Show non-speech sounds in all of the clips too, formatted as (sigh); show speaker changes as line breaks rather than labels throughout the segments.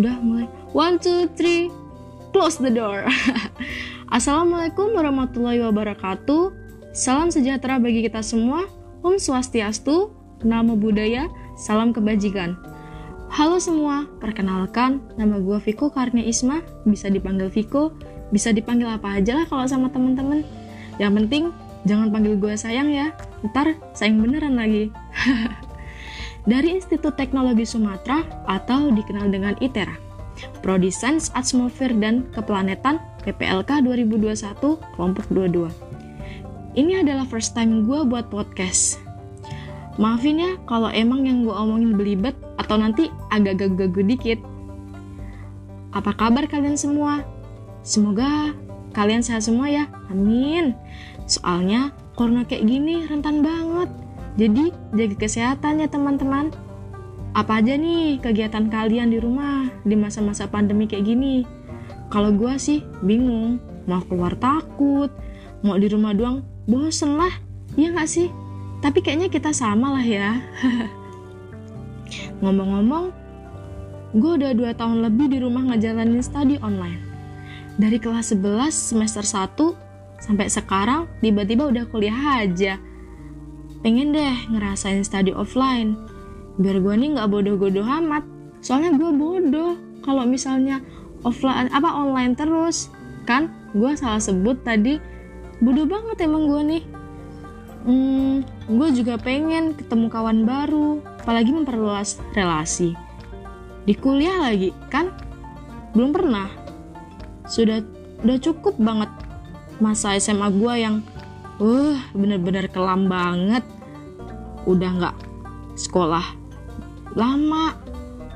udah mulai. One two three. Close the door. (laughs) Assalamualaikum warahmatullahi wabarakatuh. Salam sejahtera bagi kita semua. Om Swastiastu Namo Buddhaya Salam kebajikan. Halo semua, perkenalkan nama gue Viko Karnia Isma. Bisa dipanggil Viko, bisa dipanggil apa aja lah kalau sama temen-temen Yang penting jangan panggil gue sayang ya. Ntar sayang beneran lagi (laughs) dari Institut Teknologi Sumatera atau dikenal dengan ITERA. Prodi Sains Atmosfer dan Keplanetan PPLK 2021 kelompok 22. Ini adalah first time gue buat podcast. Maafin ya kalau emang yang gue omongin belibet atau nanti agak gagu-gagu dikit. Apa kabar kalian semua? Semoga kalian sehat semua ya. Amin. Soalnya corona kayak gini rentan banget jadi jaga kesehatan ya teman-teman. Apa aja nih kegiatan kalian di rumah di masa-masa pandemi kayak gini? Kalau gue sih bingung, mau keluar takut, mau di rumah doang bosen lah, iya gak sih? Tapi kayaknya kita sama lah ya. (laughs) Ngomong-ngomong, gue udah 2 tahun lebih di rumah ngejalanin studi online. Dari kelas 11 semester 1 sampai sekarang tiba-tiba udah kuliah aja pengen deh ngerasain study offline. Biar gue nih nggak bodoh-bodoh amat. Soalnya gue bodoh kalau misalnya offline apa online terus. Kan gue salah sebut tadi. Bodoh banget emang gue nih. Hmm, gue juga pengen ketemu kawan baru apalagi memperluas relasi. Di kuliah lagi kan? Belum pernah. Sudah udah cukup banget masa SMA gue yang uh bener-bener kelam banget. Udah nggak sekolah lama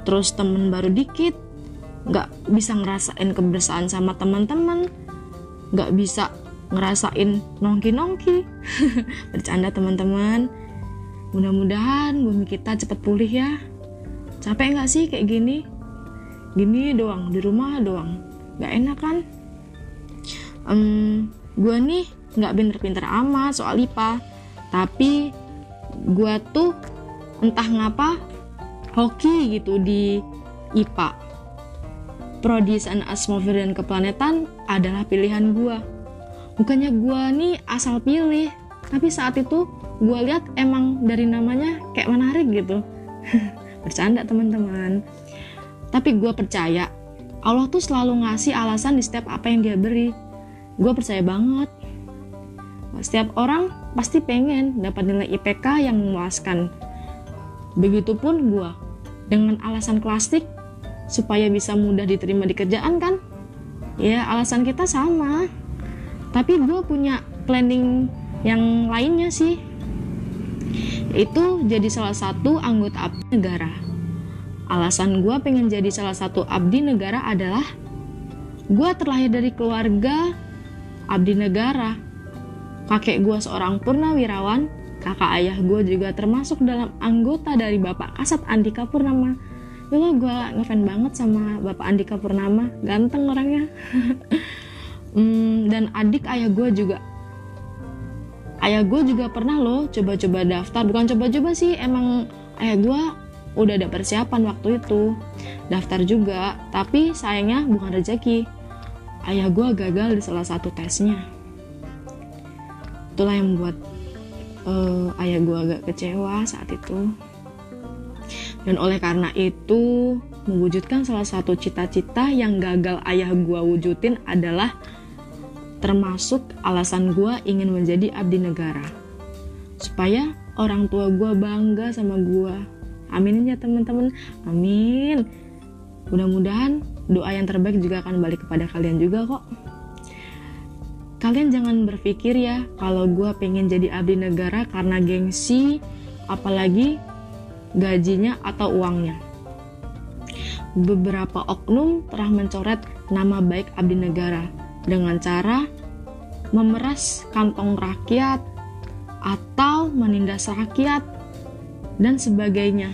terus temen baru dikit. Nggak bisa ngerasain kebersamaan sama teman-teman. Nggak bisa ngerasain nongki-nongki. (laughs) Bercanda teman-teman. Mudah-mudahan bumi kita cepet pulih ya. Capek nggak sih kayak gini? Gini doang di rumah doang. Nggak enak kan? Um, gue nih nggak pinter-pinter amat soal IPA tapi gue tuh entah ngapa hoki gitu di IPA Prodi Sains Atmosfer dan Keplanetan adalah pilihan gue bukannya gue nih asal pilih tapi saat itu gue lihat emang dari namanya kayak menarik gitu. (laughs) Bercanda teman-teman. Tapi gue percaya Allah tuh selalu ngasih alasan di setiap apa yang dia beri. Gue percaya banget setiap orang pasti pengen dapat nilai IPK yang memuaskan. Begitupun gue, dengan alasan klasik supaya bisa mudah diterima di kerjaan kan? Ya alasan kita sama. Tapi gue punya planning yang lainnya sih. Itu jadi salah satu anggota abdi negara. Alasan gue pengen jadi salah satu abdi negara adalah gue terlahir dari keluarga abdi negara Kakek gue seorang purnawirawan, kakak ayah gue juga termasuk dalam anggota dari Bapak Kasat Andika Purnama. Dulu gue ngefan banget sama Bapak Andika Purnama, ganteng orangnya. (laughs) hmm, dan adik ayah gue juga. Ayah gue juga pernah loh coba-coba daftar, bukan coba-coba sih, emang ayah gue udah ada persiapan waktu itu. Daftar juga, tapi sayangnya bukan rezeki. Ayah gue gagal di salah satu tesnya itulah yang membuat uh, ayah gue agak kecewa saat itu. Dan oleh karena itu mewujudkan salah satu cita-cita yang gagal ayah gue wujudin adalah termasuk alasan gue ingin menjadi abdi negara. Supaya orang tua gue bangga sama gue amin ya teman-teman. Amin. Mudah-mudahan doa yang terbaik juga akan balik kepada kalian juga kok kalian jangan berpikir ya kalau gue pengen jadi abdi negara karena gengsi apalagi gajinya atau uangnya beberapa oknum telah mencoret nama baik abdi negara dengan cara memeras kantong rakyat atau menindas rakyat dan sebagainya.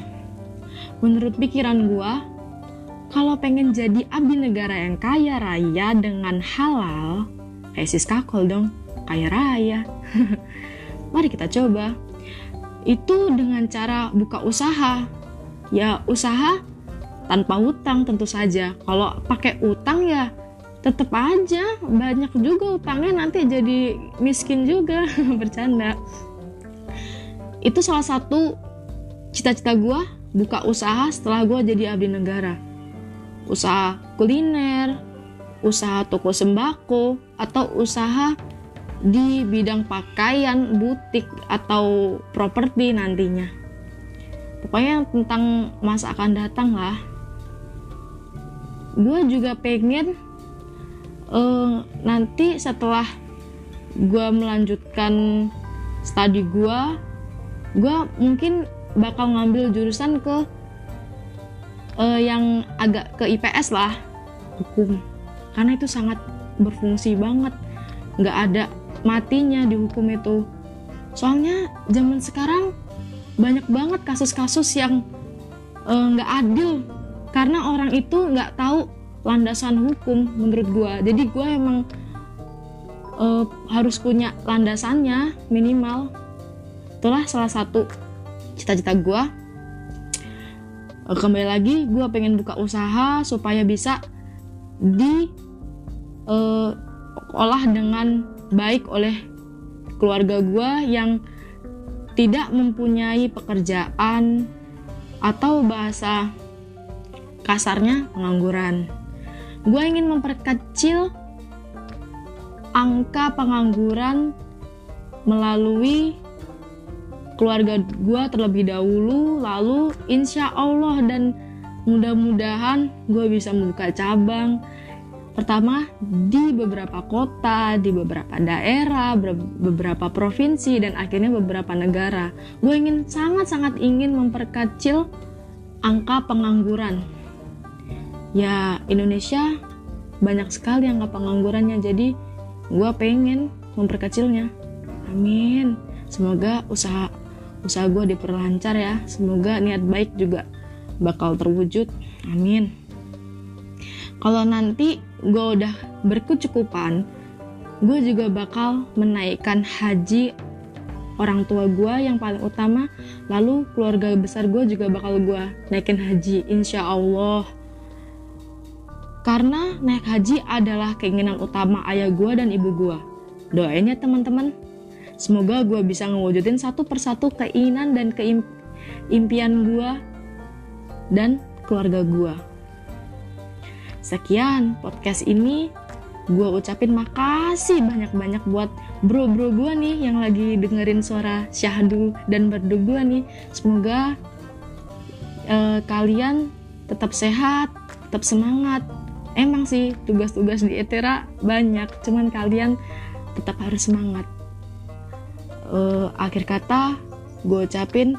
Menurut pikiran gue, kalau pengen jadi abdi negara yang kaya raya dengan halal, kayak sis kakol dong kaya raya. (laughs) Mari kita coba. Itu dengan cara buka usaha. Ya usaha tanpa hutang tentu saja. Kalau pakai utang ya tetap aja banyak juga utangnya nanti jadi miskin juga. (laughs) Bercanda. Itu salah satu cita-cita gue buka usaha setelah gue jadi abdi negara. Usaha kuliner usaha toko sembako atau usaha di bidang pakaian, butik atau properti nantinya. Pokoknya tentang masa akan datang lah. Gue juga pengen uh, nanti setelah gue melanjutkan studi gue, gue mungkin bakal ngambil jurusan ke uh, yang agak ke IPS lah, hukum. Karena itu sangat berfungsi banget. Nggak ada matinya dihukum itu. Soalnya zaman sekarang banyak banget kasus-kasus yang eh, nggak adil. Karena orang itu nggak tahu landasan hukum menurut gue jadi gue emang uh, harus punya landasannya minimal. Itulah salah satu cita-cita gue kembali lagi gue pengen buka usaha supaya bisa di uh, dengan baik oleh keluarga gue yang tidak mempunyai pekerjaan atau bahasa kasarnya pengangguran. Gue ingin memperkecil angka pengangguran melalui keluarga gue terlebih dahulu, lalu insya Allah dan mudah-mudahan gue bisa membuka cabang Pertama, di beberapa kota, di beberapa daerah, beberapa provinsi, dan akhirnya beberapa negara. Gue ingin sangat-sangat ingin memperkecil angka pengangguran. Ya, Indonesia banyak sekali angka penganggurannya, jadi gue pengen memperkecilnya. Amin. Semoga usaha usaha gue diperlancar ya. Semoga niat baik juga bakal terwujud. Amin. Kalau nanti gue udah berkecukupan gue juga bakal menaikkan haji orang tua gue yang paling utama lalu keluarga besar gue juga bakal gue naikin haji insya Allah karena naik haji adalah keinginan utama ayah gue dan ibu gue doain ya teman-teman semoga gue bisa ngewujudin satu persatu keinginan dan keimpian gue dan keluarga gue Sekian podcast ini gue ucapin makasih banyak-banyak buat bro-bro gue nih yang lagi dengerin suara syahdu dan berdu gue nih. Semoga uh, kalian tetap sehat, tetap semangat. Emang sih tugas-tugas di Etera banyak, cuman kalian tetap harus semangat. Uh, akhir kata gue ucapin